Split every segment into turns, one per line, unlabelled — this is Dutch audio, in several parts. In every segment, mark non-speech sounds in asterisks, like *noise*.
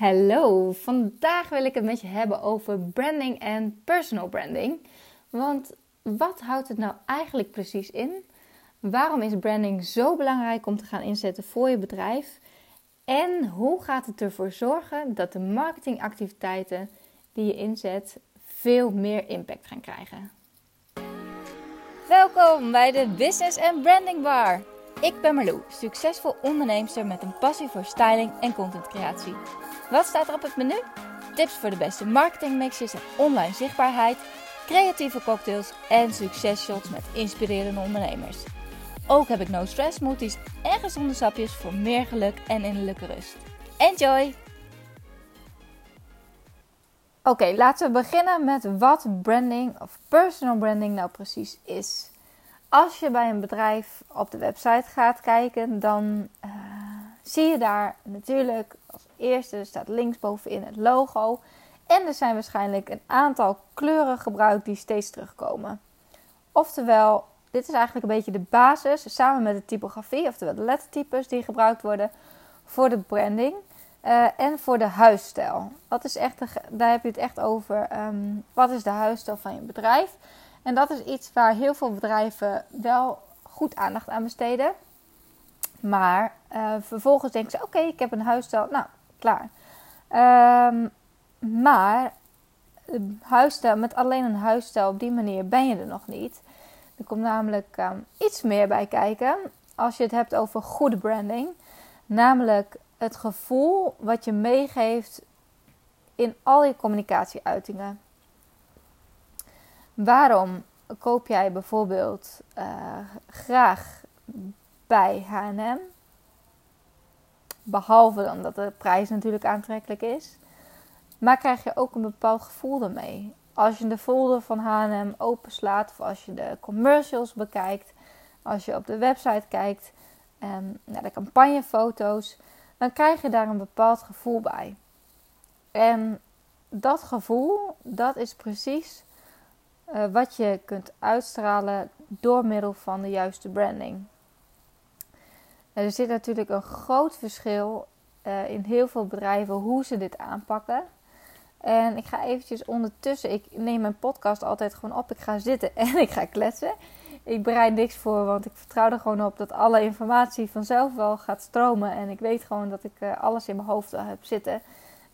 Hallo, vandaag wil ik het met je hebben over branding en personal branding. Want wat houdt het nou eigenlijk precies in? Waarom is branding zo belangrijk om te gaan inzetten voor je bedrijf? En hoe gaat het ervoor zorgen dat de marketingactiviteiten die je inzet veel meer impact gaan krijgen? Welkom bij de Business and Branding Bar. Ik ben Marlou, succesvol onderneemster met een passie voor styling en contentcreatie. Wat staat er op het menu? Tips voor de beste marketingmixes en online zichtbaarheid, creatieve cocktails en successhots met inspirerende ondernemers. Ook heb ik no stress smoothies en gezonde sapjes voor meer geluk en innerlijke rust. Enjoy! Oké, laten we beginnen met wat branding of personal branding nou precies is. Als je bij een bedrijf op de website gaat kijken, dan uh, zie je daar natuurlijk eerste staat linksbovenin het logo. En er zijn waarschijnlijk een aantal kleuren gebruikt die steeds terugkomen. Oftewel, dit is eigenlijk een beetje de basis samen met de typografie, oftewel de lettertypes die gebruikt worden voor de branding uh, en voor de huisstijl. Dat is echt daar heb je het echt over. Um, wat is de huisstijl van je bedrijf? En dat is iets waar heel veel bedrijven wel goed aandacht aan besteden. Maar uh, vervolgens denken ze: oké, ik heb een huisstijl. Nou, klaar. Um, maar huisstijl, met alleen een huisstijl op die manier ben je er nog niet. Er komt namelijk um, iets meer bij kijken als je het hebt over goede branding. Namelijk het gevoel wat je meegeeft in al je communicatieuitingen. Waarom koop jij bijvoorbeeld uh, graag bij H&M? Behalve dan dat de prijs natuurlijk aantrekkelijk is. Maar krijg je ook een bepaald gevoel ermee. Als je de folder van H&M openslaat of als je de commercials bekijkt, als je op de website kijkt um, naar de campagnefoto's, dan krijg je daar een bepaald gevoel bij. En dat gevoel, dat is precies uh, wat je kunt uitstralen door middel van de juiste branding. Er zit natuurlijk een groot verschil uh, in heel veel bedrijven hoe ze dit aanpakken. En ik ga eventjes ondertussen, ik neem mijn podcast altijd gewoon op. Ik ga zitten *laughs* en ik ga kletsen. Ik bereid niks voor, want ik vertrouw er gewoon op dat alle informatie vanzelf wel gaat stromen. En ik weet gewoon dat ik uh, alles in mijn hoofd heb zitten.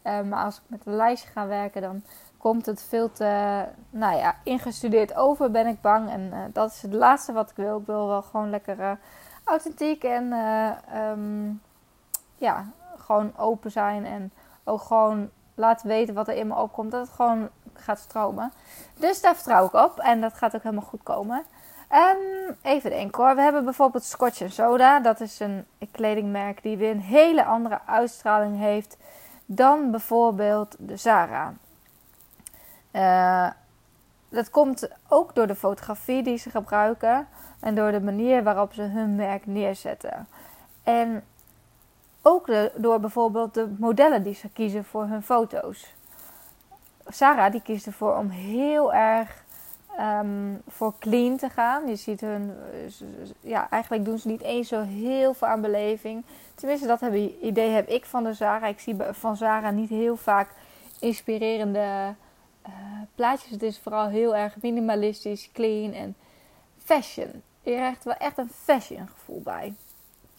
Uh, maar als ik met een lijstje ga werken, dan komt het veel te nou ja, ingestudeerd over, ben ik bang. En dat is het laatste wat ik wil. Ik wil wel gewoon lekker authentiek en um, ja, gewoon open zijn. En ook gewoon laten weten wat er in me opkomt. Dat het gewoon gaat stromen. Dus daar vertrouw ik op. En dat gaat ook helemaal goed komen. Um, even denken hoor. We hebben bijvoorbeeld Scotch Soda. Dat is een kledingmerk die weer een hele andere uitstraling heeft dan bijvoorbeeld de Zara. Uh, dat komt ook door de fotografie die ze gebruiken en door de manier waarop ze hun merk neerzetten. En ook door bijvoorbeeld de modellen die ze kiezen voor hun foto's. Sarah die kiest ervoor om heel erg um, voor clean te gaan. Je ziet hun, ja, eigenlijk doen ze niet eens zo heel veel aan beleving. Tenminste, dat heb, idee heb ik van de Zara. Ik zie van Zara niet heel vaak inspirerende uh, plaatjes. Het is vooral heel erg minimalistisch, clean en fashion. Je krijgt wel echt een fashion gevoel bij.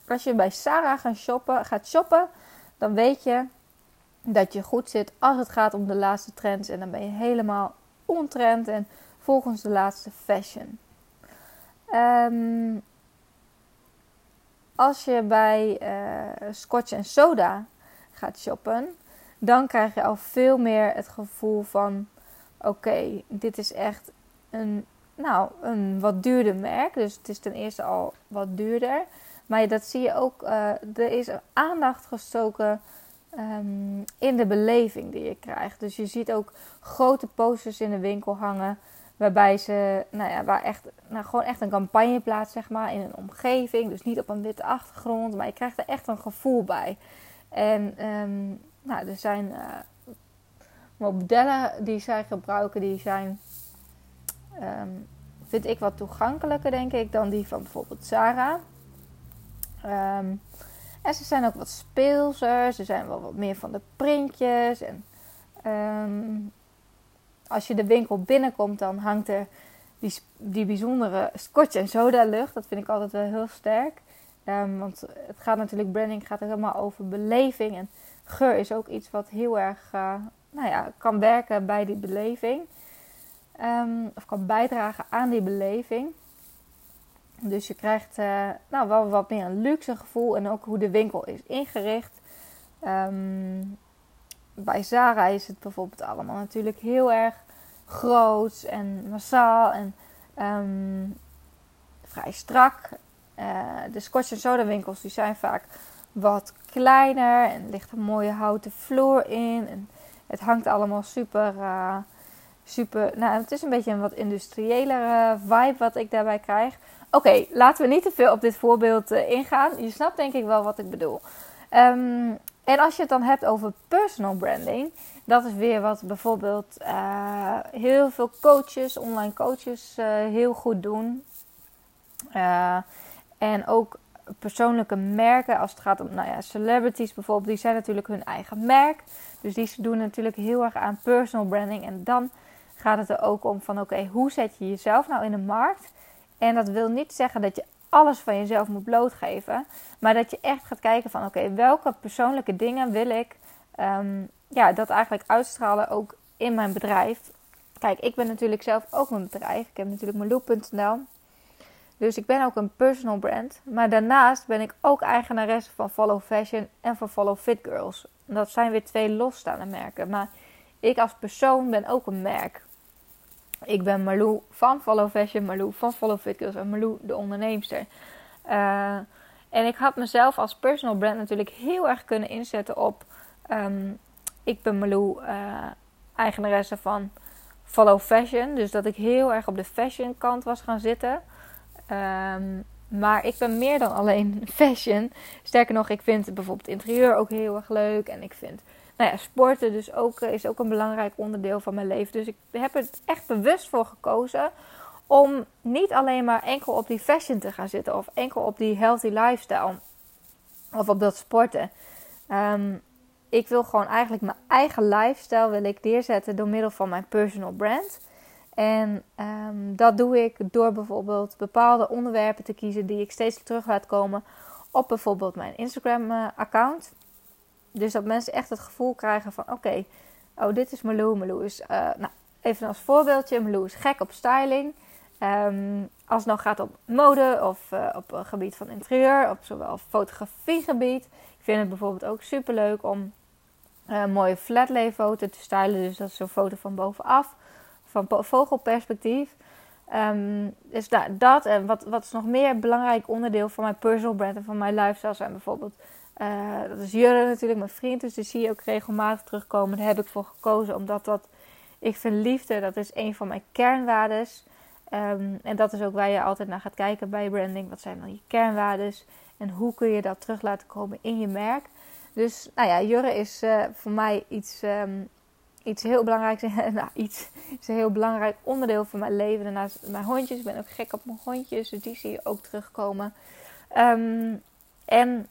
Als je bij Sarah gaat shoppen, gaat shoppen, dan weet je dat je goed zit als het gaat om de laatste trends. En dan ben je helemaal ontrend en volgens de laatste fashion. Um, als je bij uh, Scotch en Soda gaat shoppen, dan krijg je al veel meer het gevoel van: oké, dit is echt een, nou, een wat duurder merk. Dus het is ten eerste al wat duurder. Maar dat zie je ook, uh, er is aandacht gestoken um, in de beleving die je krijgt. Dus je ziet ook grote posters in de winkel hangen. Waarbij ze, nou ja, waar echt, nou gewoon echt een campagne plaats, zeg maar, in een omgeving. Dus niet op een witte achtergrond, maar je krijgt er echt een gevoel bij. En um, nou, er zijn uh, modellen die zij gebruiken, die zijn, um, vind ik wat toegankelijker, denk ik, dan die van bijvoorbeeld Sarah. Um, En ze zijn ook wat speelser. Ze zijn wel wat meer van de printjes. En ehm, als je de winkel binnenkomt, dan hangt er die, die bijzondere scotch en soda lucht. Dat vind ik altijd wel heel sterk. Want het gaat natuurlijk, branding gaat helemaal over beleving. En geur is ook iets wat heel erg uh, nou ja, kan werken bij die beleving. Um, of kan bijdragen aan die beleving. Dus je krijgt uh, nou, wel wat meer een luxe gevoel. En ook hoe de winkel is ingericht. Um, bij Zara is het bijvoorbeeld allemaal natuurlijk heel erg groot en massaal. En um, vrij strak. Uh, de Scotch en Soda winkels die zijn vaak wat kleiner. En ligt een mooie houten vloer in. En het hangt allemaal super... Uh, super nou, het is een beetje een wat industriëlere vibe wat ik daarbij krijg. Oké, laten we niet te veel op dit voorbeeld uh, ingaan. Je snapt denk ik wel wat ik bedoel. Um, en als je het dan hebt over personal branding, dat is weer wat bijvoorbeeld uh, heel veel coaches, online coaches, heel goed doen. En ook persoonlijke merken, als het gaat om nou ja, celebrities bijvoorbeeld, die zijn natuurlijk hun eigen merk. Dus die doen natuurlijk heel erg aan personal branding. En dan gaat het er ook om van oké, hoe zet je jezelf nou in de markt? En dat wil niet zeggen dat je alles van jezelf moet blootgeven. Maar dat je echt gaat kijken van oké, welke persoonlijke dingen wil ik um, ja, dat eigenlijk uitstralen ook in mijn bedrijf. Kijk, ik ben natuurlijk zelf ook mijn bedrijf. Ik heb natuurlijk Marloe.nl. Dus ik ben ook een personal brand. Maar daarnaast ben ik ook eigenaresse van Follow Fashion en van Follow Fit Girls. Dat zijn weer twee losstaande merken. Maar ik als persoon ben ook een merk. Ik ben Marlou van Follow Fashion, Marlou van Follow Fit Girls en Marlou de onderneemster. Uh, en ik had mezelf als personal brand natuurlijk heel erg kunnen inzetten op... Um, ik ben Marlou, uh, eigenaresse van Follow Fashion. Dus dat ik heel erg op de fashion kant was gaan zitten. Um, maar ik ben meer dan alleen *laughs* fashion. Sterker nog, ik vind bijvoorbeeld interieur ook heel erg leuk. En ik vind nou ja, sporten dus ook, is ook een belangrijk onderdeel van mijn leven. Dus ik heb er echt bewust voor gekozen om niet alleen maar enkel op die fashion te gaan zitten. Of enkel op die healthy lifestyle. Of op dat sporten. Um, ik wil gewoon eigenlijk mijn eigen lifestyle wil ik neerzetten door middel van mijn personal brand. En um, dat doe ik door bijvoorbeeld bepaalde onderwerpen te kiezen die ik steeds terug laat komen op bijvoorbeeld mijn Instagram-account. Dus dat mensen echt het gevoel krijgen van: oké, oh, dit is Malou. Malou is, uh, nou, even als voorbeeldje: Malou is gek op styling. Um, als het nou gaat op mode of uh, op een gebied van interieur, op zowel fotografiegebied. Ik vind het bijvoorbeeld ook super leuk om uh, mooie flatlay foto te stylen. Dus dat is zo'n foto van bovenaf, van vogelperspectief. Um, dus da dat en wat, wat is nog meer een belangrijk onderdeel van mijn personal brand en van mijn lifestyle zijn bijvoorbeeld uh, dat is Jurre natuurlijk, mijn vriend. Dus die zie je ook regelmatig terugkomen. Daar heb ik voor gekozen. Omdat dat, ik vind liefde, dat is een van mijn kernwaardes. Um, en dat is ook waar je altijd naar gaat kijken bij branding. Wat zijn dan je kernwaardes? En hoe kun je dat terug laten komen in je merk? Dus nou ja, Jurre is uh, voor mij iets, um, iets heel belangrijks. *laughs* nou, iets is een heel belangrijk onderdeel van mijn leven. Daarnaast mijn hondjes. Ik ben ook gek op mijn hondjes. Dus die zie je ook terugkomen. Um, en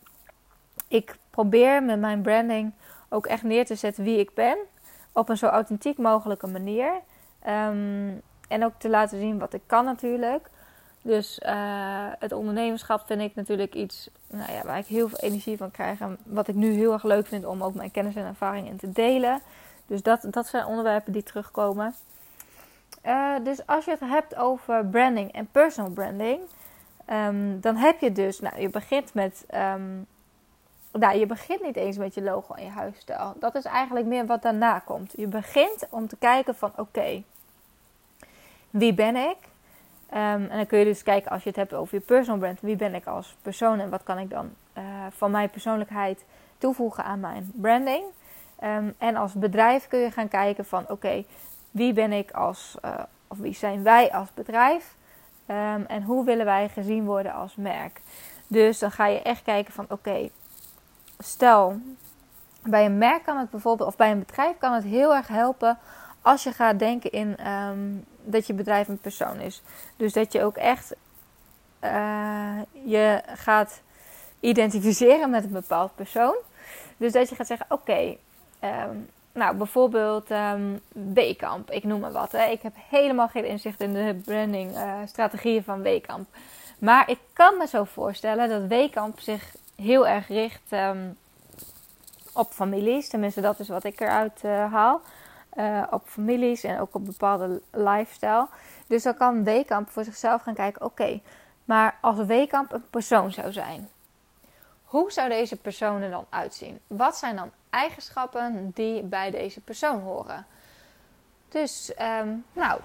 ik probeer met mijn branding ook echt neer te zetten wie ik ben. Op een zo authentiek mogelijke manier. Um, en ook te laten zien wat ik kan natuurlijk. Dus uh, het ondernemerschap vind ik natuurlijk iets nou ja, waar ik heel veel energie van krijg. En wat ik nu heel erg leuk vind om ook mijn kennis en ervaring in te delen. Dus dat, dat zijn onderwerpen die terugkomen. Uh, dus als je het hebt over branding en personal branding. Um, dan heb je dus, nou je begint met um, nou, je begint niet eens met je logo en je huisstijl. Dat is eigenlijk meer wat daarna komt. Je begint om te kijken van oké, wie ben ik? Um, en dan kun je dus kijken als je het hebt over je personal brand. Wie ben ik als persoon en wat kan ik dan uh, van mijn persoonlijkheid toevoegen aan mijn branding? Um, en als bedrijf kun je gaan kijken van oké, wie ben ik als, uh, of wie zijn wij als bedrijf? Um, en hoe willen wij gezien worden als merk? Dus dan ga je echt kijken van oké, stel, bij een merk kan het bijvoorbeeld, of bij een bedrijf kan het heel erg helpen als je gaat denken in um, dat je bedrijf een persoon is. Dus dat je ook echt uh, je gaat identificeren met een bepaald persoon. Dus dat je gaat zeggen: Oké, ehm, nou bijvoorbeeld um, ik noem maar wat. Hè. Ik heb helemaal geen inzicht in de branding uh, strategieën van Weekamp. Maar ik kan me zo voorstellen dat Weekamp zich heel erg richt um, op families. Tenminste, dat is wat ik eruit uh, haal. Uh, op families en ook op bepaalde lifestyle. Dus dan kan Weekamp voor zichzelf gaan kijken: oké, maar als Weekamp een persoon zou zijn, hoe zou deze persoon er dan uitzien? Wat zijn dan eigenschappen die bij deze persoon horen? Dus, um, nou,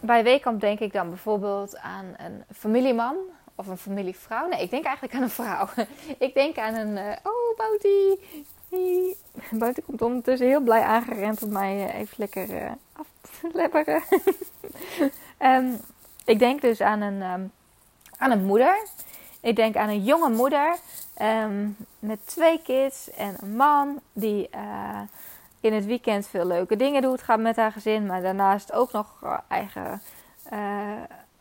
bij Weekamp denk ik dan bijvoorbeeld aan een familieman of een familievrouw. Nee, ik denk eigenlijk aan een vrouw. *laughs* ik denk aan een. Uh, oh, Boutie! Boutie komt ondertussen heel blij aangerend om mij uh, even lekker uh, af te lebberen. um, *laughs* ik denk dus aan een, um, aan een moeder. Ik denk aan een jonge moeder um, met twee kids en een man die in het weekend veel leuke dingen doet, gaat met haar gezin, maar daarnaast ook nog eigen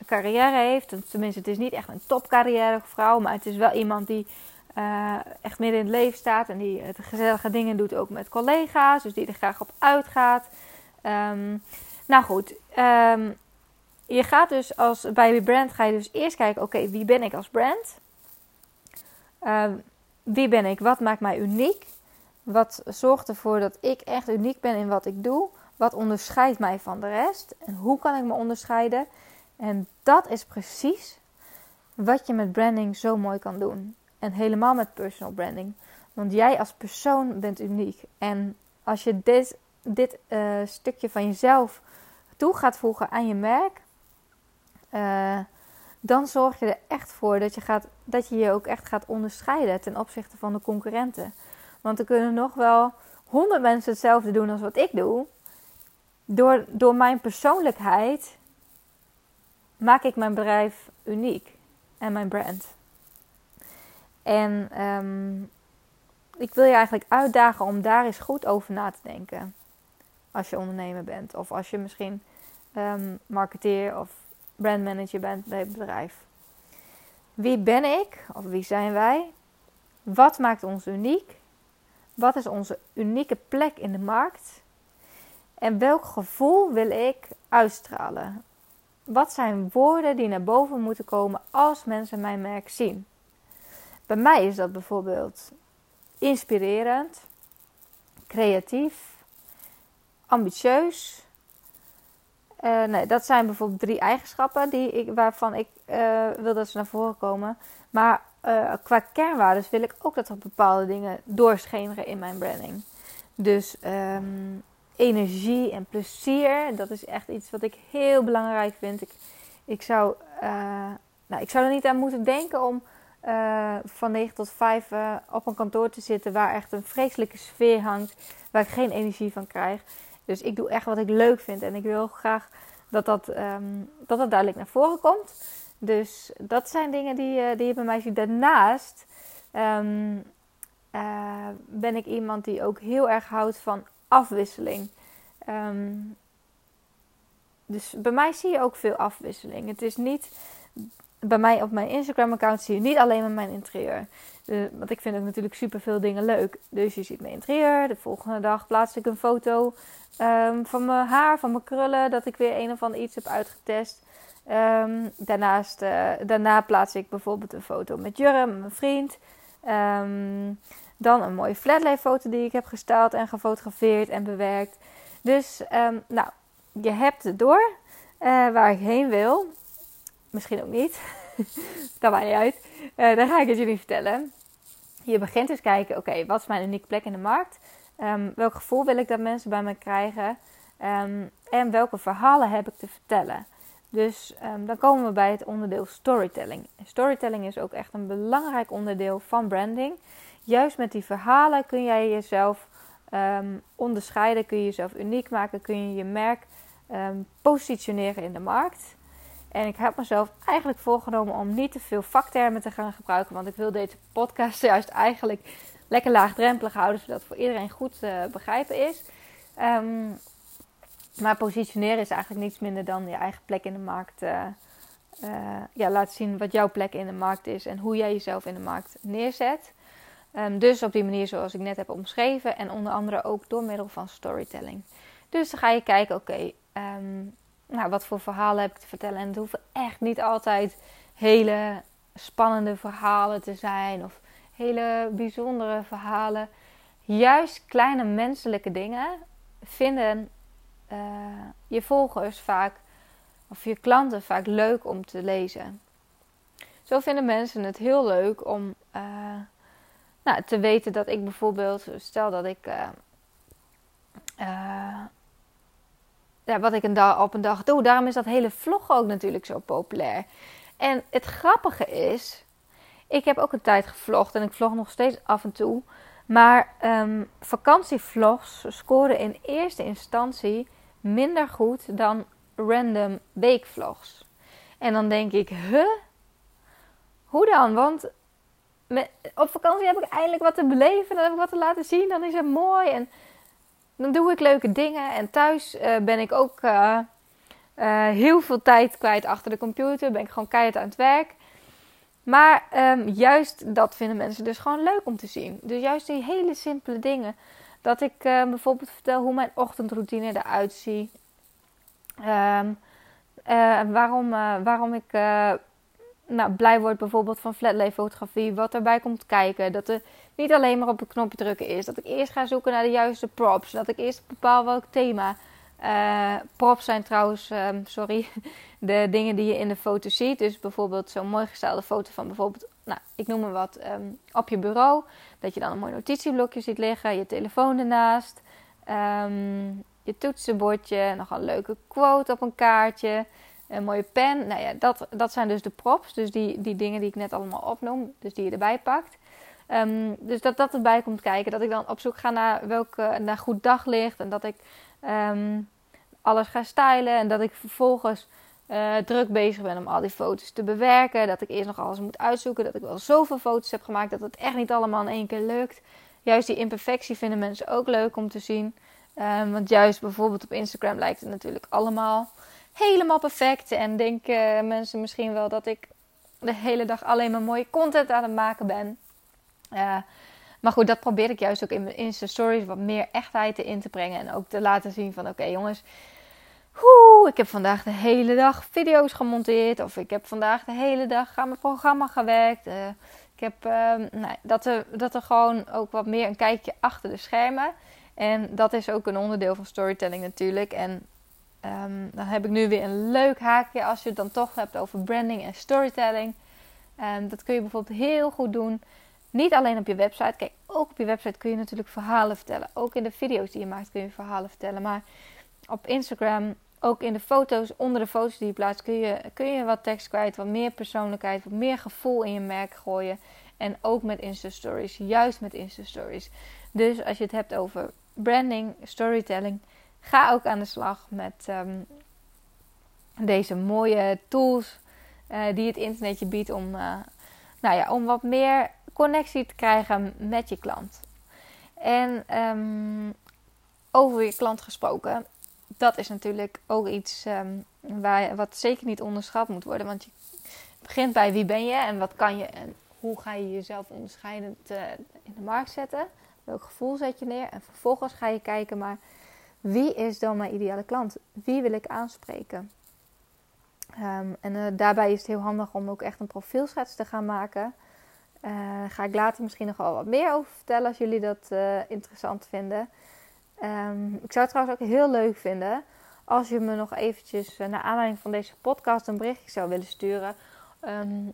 carrière heeft. Tenminste, het is niet echt een topcarrière vrouw, maar het is wel iemand die uh, echt midden in het leven staat en die gezellige dingen doet ook met collega's, dus die er graag op uitgaat. Um, nou goed, um, je gaat dus als bij brand ga je dus eerst kijken, oké, wie ben ik als brand? Uh, wie ben ik? Wat maakt mij uniek? Wat zorgt ervoor dat ik echt uniek ben in wat ik doe? Wat onderscheidt mij van de rest? En hoe kan ik me onderscheiden? En dat is precies wat je met branding zo mooi kan doen. En helemaal met personal branding. Want jij als persoon bent uniek. En als je dit, dit uh, stukje van jezelf toe gaat voegen aan je merk, uh, dan zorg je er echt voor dat je, gaat, dat je je ook echt gaat onderscheiden ten opzichte van de concurrenten. Want er kunnen nog wel honderd mensen hetzelfde doen als wat ik doe. Door, door mijn persoonlijkheid maak ik mijn bedrijf uniek en mijn brand. En um, ik wil je eigenlijk uitdagen om daar eens goed over na te denken. Als je ondernemer bent. Of als je misschien um, marketeer of brandmanager bent bij het bedrijf. Wie ben ik of wie zijn wij? Wat maakt ons uniek? Wat is onze unieke plek in de markt? En welk gevoel wil ik uitstralen? Wat zijn woorden die naar boven moeten komen als mensen mijn merk zien? Bij mij is dat bijvoorbeeld inspirerend, creatief, ambitieus, uh, nee, dat zijn bijvoorbeeld drie eigenschappen die ik, waarvan ik uh, wil dat ze naar voren komen. Maar uh, qua kernwaarden wil ik ook dat er bepaalde dingen doorschemeren in mijn branding. Dus um, energie en plezier, dat is echt iets wat ik heel belangrijk vind. Ik, ik, zou, nou, ik zou er niet aan moeten denken om van 9 tot 5 op een kantoor te zitten waar echt een vreselijke sfeer hangt, waar ik geen energie van krijg. Dus ik doe echt wat ik leuk vind. En ik wil graag dat dat, um, dat, dat duidelijk naar voren komt. Dus dat zijn dingen die, die je bij mij ziet. Daarnaast uh, ben ik iemand die ook heel erg houdt van afwisseling. Um, dus bij mij zie je ook veel afwisseling. Het is niet bij mij op mijn Instagram-account zie je niet alleen maar mijn interieur. Want ik vind ook natuurlijk super veel dingen leuk. Dus je ziet mijn interieur. De volgende dag plaats ik een foto um, van mijn haar, van mijn krullen. Dat ik weer een of ander iets heb uitgetest. Um, daarnaast, uh, daarna plaats ik bijvoorbeeld een foto met Jurre, mijn vriend. Dan een mooie flatlay foto die ik heb gesteld en gefotografeerd en bewerkt. Dus nou, je hebt het door uh, waar ik heen wil. Misschien ook niet. *laughs* dat maakt niet uit. Uh, dan ga ik het jullie vertellen. Je begint dus kijken, oké, wat is mijn unieke plek in de markt? Um, welk gevoel wil ik dat mensen bij me krijgen? Um, en welke verhalen heb ik te vertellen? Dus dan komen we bij het onderdeel storytelling. storytelling is ook echt een belangrijk onderdeel van branding. Juist met die verhalen kun jij jezelf onderscheiden, kun je jezelf uniek maken, kun je je merk positioneren in de markt. En ik heb mezelf eigenlijk voorgenomen om niet te veel vaktermen te gaan gebruiken. Want ik wil deze podcast *laughs* juist eigenlijk lekker laagdrempelig houden. Zodat het voor iedereen goed uh, begrijpen is. Um, maar positioneren is eigenlijk niets minder dan je eigen plek in de markt uh, ja, laat zien wat jouw plek in de markt is en hoe jij jezelf in de markt neerzet. Ehm, dus op die manier zoals ik net heb omschreven en onder andere ook door middel van storytelling. Dus dan ga je kijken, oké, ehm, nou, wat voor verhalen heb ik te vertellen? En het hoeven echt niet altijd hele spannende verhalen te zijn of hele bijzondere verhalen. Juist kleine menselijke dingen vinden uh, je volgers vaak of je klanten vaak leuk om te lezen. Zo vinden mensen het heel leuk om uh, nou, te weten dat ik bijvoorbeeld, stel dat ik uh, ja, wat ik een dag, op een dag doe. Daarom is dat hele vlog ook natuurlijk zo populair. En het grappige is, ik heb ook een tijd gevlogd en ik vlog nog steeds af en toe. Maar um, vakantievlogs scoren in eerste instantie minder goed dan random weekvlogs. En dan denk ik, huh? Hoe dan? Want op vakantie heb ik eindelijk wat te beleven, dan heb ik wat te laten zien, dan is het mooi. En dan doe ik leuke dingen. En thuis uh, ben ik ook uh, uh, heel veel tijd kwijt achter de computer. Ben ik gewoon keihard aan het werk. Maar um, juist dat vinden mensen dus gewoon leuk om te zien. Dus juist die hele simpele dingen. Dat ik bijvoorbeeld vertel hoe mijn ochtendroutine eruit ziet. Um, waarom, waarom ik nou, blij word bijvoorbeeld van flatlay fotografie. Wat erbij komt kijken. Dat er niet alleen maar op een knopje drukken is. Dat ik eerst ga zoeken naar de juiste props. Dat ik eerst bepaal welk thema. Uh, props zijn trouwens, um, sorry, *laughs* de dingen die je in de foto ziet. Dus bijvoorbeeld zo'n mooi gestelde foto van bijvoorbeeld, nou, ik noem maar wat, um, op je bureau. Dat je dan een mooi notitieblokje ziet liggen, je telefoon ernaast, um, je toetsenbordje, nog een leuke quote op een kaartje, een mooie pen. Nou ja, dat, dat zijn dus de props. Dus die, die dingen die ik net allemaal opnoem, dus die je erbij pakt. Um, dus dat dat erbij komt kijken. Dat ik dan op zoek ga naar welke naar goed daglicht. En dat ik um, alles ga stylen. En dat ik vervolgens uh, druk bezig ben om al die foto's te bewerken. Dat ik eerst nog alles moet uitzoeken. Dat ik wel zoveel foto's heb gemaakt dat het echt niet allemaal in één keer lukt. Juist die imperfectie vinden mensen ook leuk om te zien. Um, want juist bijvoorbeeld op Instagram lijkt het natuurlijk allemaal helemaal perfect. En denken mensen misschien wel dat ik de hele dag alleen maar mooie content aan het maken ben. Maar goed, dat probeer ik juist ook in mijn Insta Stories wat meer echtheid in te brengen. En ook te laten zien van oké jongens, Oeh, ik heb vandaag de hele dag video's gemonteerd. Of ik heb vandaag de hele dag aan mijn programma gewerkt. Uh, ik heb uh, nou, dat, er, dat er gewoon ook wat meer een kijkje achter de schermen. En dat is ook een onderdeel van storytelling natuurlijk. En um, dan heb ik nu weer een leuk haakje als je het dan toch hebt over branding en storytelling. Um, dat kun je bijvoorbeeld heel goed doen niet alleen op je website. Kijk, ook op je website kun je natuurlijk verhalen vertellen. Ook in de video's die je maakt kun je verhalen vertellen. Maar op Instagram, ook in de foto's, onder de foto's die je plaatst, kun je, kun je wat tekst kwijt, wat meer persoonlijkheid, wat meer gevoel in je merk gooien. En ook met Insta Stories, juist met Insta Stories. Dus als je het hebt over branding, storytelling, ga ook aan de slag met um, deze mooie tools uh, die het internet je biedt om, uh, nou ja, om wat meer connectie te krijgen met je klant. En um, over je klant gesproken, dat is natuurlijk ook iets um, waar, wat zeker niet onderschat moet worden. Want je begint bij wie ben je en wat kan je en hoe ga je jezelf onderscheidend uh, in de markt zetten. Welk gevoel zet je neer? En vervolgens ga je kijken, maar wie is dan mijn ideale klant? Wie wil ik aanspreken? Um, en uh, daarbij is het heel handig om ook echt een profielschets te gaan maken. Uh, ga ik later misschien nog wel wat meer over vertellen als jullie dat uh, interessant vinden. Um, ik zou het trouwens ook heel leuk vinden als je me nog eventjes naar aanleiding van deze podcast een berichtje zou willen sturen. Um,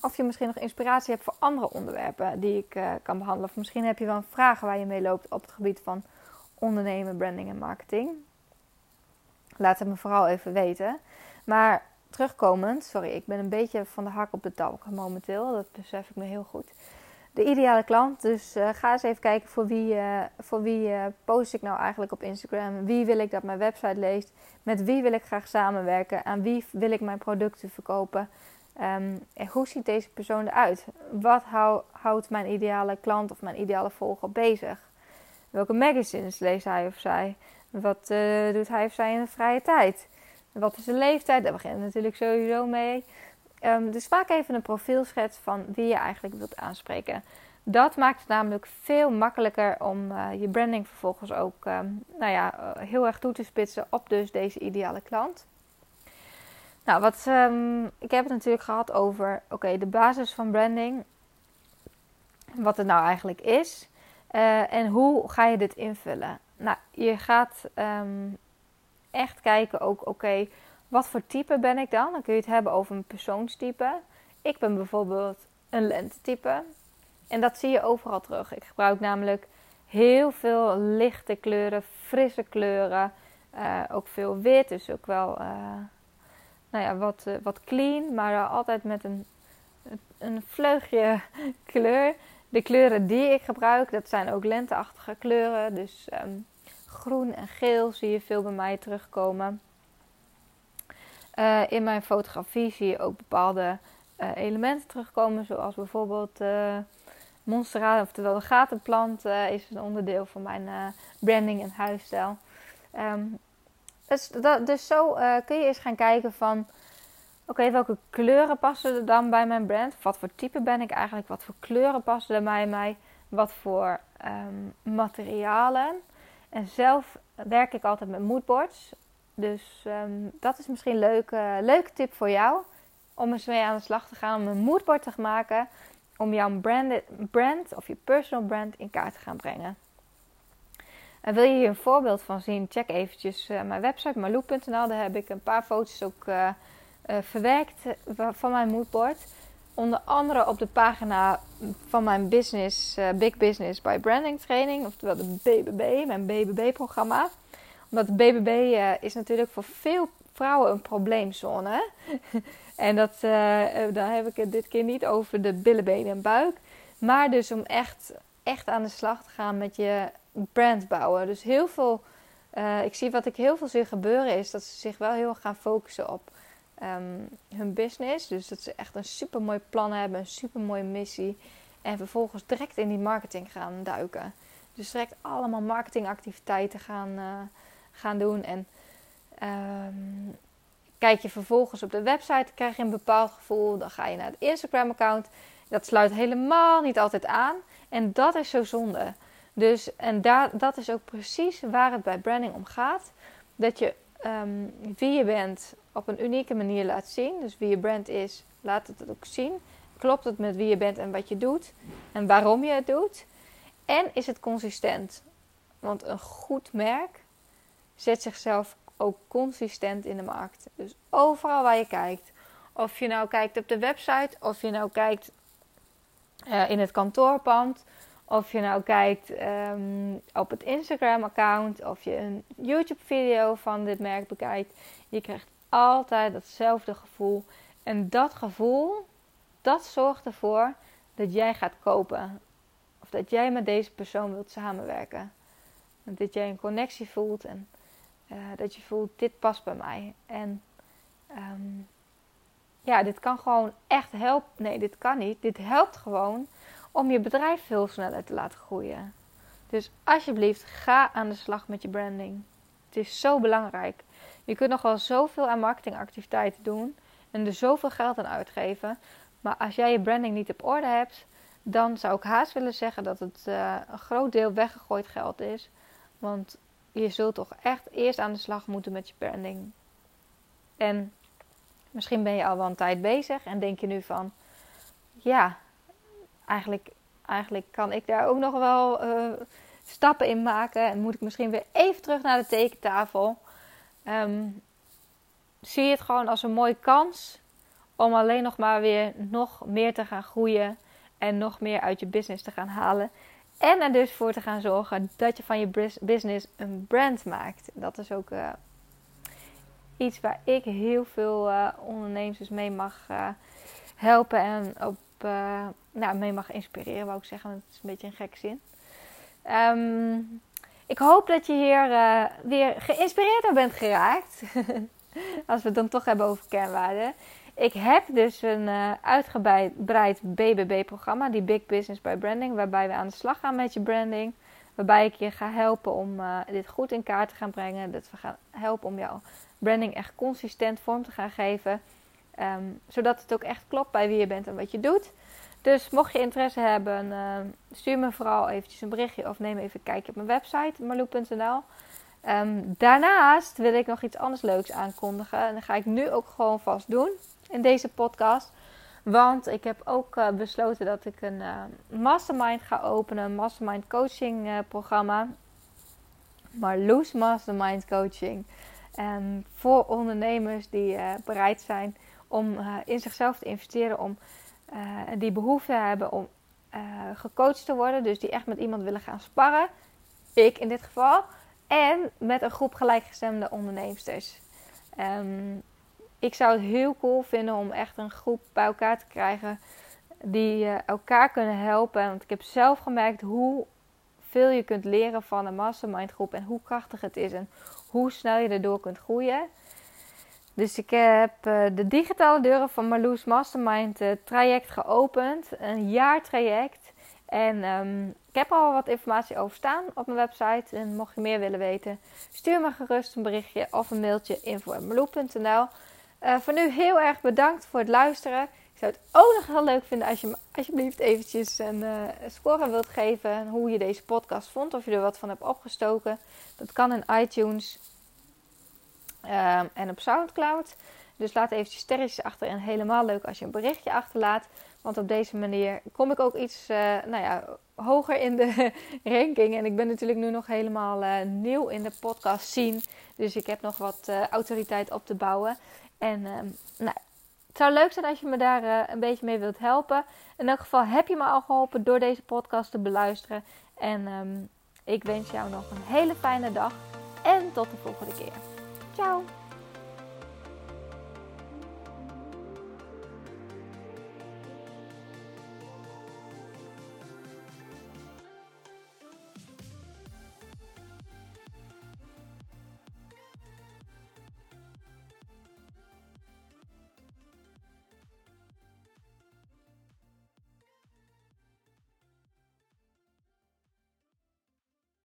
of je misschien nog inspiratie hebt voor andere onderwerpen die ik kan behandelen. Of misschien heb je wel een waar je mee loopt op het gebied van ondernemen, branding en marketing. Laat het me vooral even weten. Maar terugkomend, sorry, ik ben een beetje van de hak op de tak momenteel. Dat besef ik me heel goed. De ideale klant. Dus uh, ga eens even kijken voor wie, uh, voor wie uh, post ik nou eigenlijk op Instagram. Wie wil ik dat mijn website leest? Met wie wil ik graag samenwerken? Aan wie wil ik mijn producten verkopen? Um, en hoe ziet deze persoon eruit? Wat hou, houdt mijn ideale klant of mijn ideale volger bezig? Welke magazines leest hij of zij? Wat doet hij of zij in de vrije tijd? Wat is de leeftijd? Daar begint natuurlijk sowieso mee. Um, dus vaak even een profielschets van wie je eigenlijk wilt aanspreken. Dat maakt het namelijk veel makkelijker om uh, je branding vervolgens ook um, nou ja, uh, heel erg toe te spitsen op dus deze ideale klant. Nou, wat, um, ik heb het natuurlijk gehad over oké, de basis van branding. Wat het nou eigenlijk is. Uh, en hoe ga je dit invullen? Nou, je gaat um, echt kijken ook, oké, wat voor type ben ik dan? Dan kun je het hebben over een persoonstype. Ik ben bijvoorbeeld een lentetype. En dat zie je overal terug. Ik gebruik namelijk heel veel lichte kleuren, frisse kleuren. Uh, ook veel wit, dus ook wel uh, nou ja, wat, wat clean, maar altijd met een, een vleugje *laughs* kleur. De kleuren die ik gebruik, dat zijn ook lenteachtige kleuren. Dus um, groen en geel zie je veel bij mij terugkomen. Uh, in mijn fotografie zie je ook bepaalde uh, elementen terugkomen, zoals bijvoorbeeld uh, monstera, oftewel de gatenplant, is een onderdeel van mijn branding en huisstijl. Um, dus, dat, dus zo kun je eens gaan kijken van, oké, welke kleuren passen er dan bij mijn brand? Wat voor type ben ik eigenlijk? Wat voor kleuren passen er bij mij? Wat voor um, materialen? En zelf werk ik altijd met moodboards. Dus um, dat is misschien een leuke, leuke tip voor jou. Om eens mee aan de slag te gaan. Om een moodboard te maken. Om jouw brand, brand of je personal brand in kaart te gaan brengen. En wil je hier een voorbeeld van zien? Check eventjes uh, mijn website malou.nl. Daar heb ik een paar foto's ook uh, uh, verwerkt van mijn moodboard. Onder andere op de pagina van mijn business, Big Business by Branding Training. Oftewel de BBB, mijn BBB-programma omdat BBB uh, eh, is natuurlijk voor veel vrouwen een probleemzone. *laughs* en dat, daar heb ik het dit keer niet over de billen, benen en buik. Maar dus om echt, echt aan de slag te gaan met je brand bouwen. Dus heel veel, ik zie wat ik heel veel zie gebeuren is dat ze zich wel heel erg gaan focussen op um, hun business. Dus dat ze echt een super mooi plan hebben, een super mooie missie. En vervolgens direct in die marketing gaan duiken. Dus direct allemaal marketingactiviteiten gaan, uh, gaan doen. En um, kijk je vervolgens op de website, krijg je een bepaald gevoel. Dan ga je naar het Instagram-account. Dat sluit helemaal niet altijd aan. En dat is zo zonde. Dus, en daar, dat is ook precies waar het bij branding om gaat. Dat je um, wie je bent op een unieke manier laat zien. Dus wie je brand is, laat het ook zien. Klopt het met wie je bent en wat je doet? En waarom je het doet? En is het consistent? Want een goed merk zet zichzelf ook consistent in de markt. Dus overal waar je kijkt. Of je nou kijkt op de website, of je nou kijkt uh, in het kantoorpand, of je nou kijkt um, op het Instagram-account, of je een YouTube-video van dit merk bekijkt. Je krijgt altijd datzelfde gevoel. En dat gevoel, dat zorgt ervoor dat jij gaat kopen. Of dat jij met deze persoon wilt samenwerken. Dat jij een connectie voelt en uh, dat je voelt, dit past bij mij. En um, ja, dit kan gewoon echt helpen. Nee, dit kan niet. Dit helpt gewoon om je bedrijf veel sneller te laten groeien. Dus alsjeblieft, ga aan de slag met je branding. Het is zo belangrijk. Je kunt nog wel zoveel aan marketingactiviteiten doen en er zoveel geld aan uitgeven. Maar als jij je branding niet op orde hebt, dan zou ik haast willen zeggen dat het uh, een groot deel weggegooid geld is. Want je zult toch echt eerst aan de slag moeten met je branding. En misschien ben je al wel een tijd bezig en denk je nu van, ja, eigenlijk, eigenlijk kan ik daar ook nog wel uh, stappen in maken. En moet ik misschien weer even terug naar de tekentafel. Um, zie het gewoon als een mooie kans om alleen nog maar weer nog meer te gaan groeien en nog meer uit je business te gaan halen. En er dus voor te gaan zorgen dat je van je business een brand maakt. Dat is ook uh, iets waar ik heel veel uh, ondernemers mee mag helpen en op, nou, mee mag inspireren, wou ik zeggen. Dat is een beetje een gek zin. Um, ik hoop dat je hier weer geïnspireerd door bent geraakt. *laughs* Als we het dan toch hebben over kernwaarden. Ik heb dus een uh, uitgebreid BBB-programma, die Big Business by Branding, waarbij we aan de slag gaan met je branding. Waarbij ik je ga helpen om uh, dit goed in kaart te gaan brengen. Dat we gaan helpen om jouw branding echt consistent vorm te gaan geven. Um, zodat het ook echt klopt bij wie je bent en wat je doet. Dus mocht je interesse hebben, uh, stuur me vooral eventjes een berichtje of neem even een kijkje op mijn website marloe.nl. Um, daarnaast wil ik nog iets anders leuks aankondigen. En dat ga ik nu ook gewoon vast doen in deze podcast. Want ik heb ook uh, besloten dat ik een uh, mastermind ga openen. Een mastermind coaching programma. Marloes Mastermind Coaching. Voor ondernemers die bereid zijn om in zichzelf te investeren. Om die behoefte hebben om gecoacht te worden. Dus die echt met iemand willen gaan sparren. Ik in dit geval. En met een groep gelijkgestemde onderneemsters. Um, ik zou het heel cool vinden om echt een groep bij elkaar te krijgen die uh, elkaar kunnen helpen. Want ik heb zelf gemerkt hoe veel je kunt leren van een mastermind groep en hoe krachtig het is en hoe snel je erdoor kunt groeien. Dus ik heb uh, de digitale deuren van Marloes Mastermind uh, traject geopend. Een jaartraject. En um, ik heb al wat informatie over staan op mijn website. En mocht je meer willen weten, stuur me gerust een berichtje of een mailtje info.marloes.nl. Uh, voor nu heel erg bedankt voor het luisteren. Ik zou het ook nog heel leuk vinden als je me alsjeblieft eventjes een uh, score wilt geven. Hoe je deze podcast vond. Of je er wat van hebt opgestoken. Dat kan in iTunes uh, en op Soundcloud. Dus laat eventjes sterretjes achter. En helemaal leuk als je een berichtje achterlaat. Want op deze manier kom ik ook iets uh, nou ja, hoger in de *laughs* ranking. En ik ben natuurlijk nu nog helemaal uh, nieuw in de podcast scene. Dus ik heb nog wat uh, autoriteit op te bouwen. En ehm, nou, het zou leuk zijn als je me daar een beetje mee wilt helpen. In elk geval heb je me al geholpen door deze podcast te beluisteren. En um, ik wens jou nog een hele fijne dag. En tot de volgende keer. Ciao!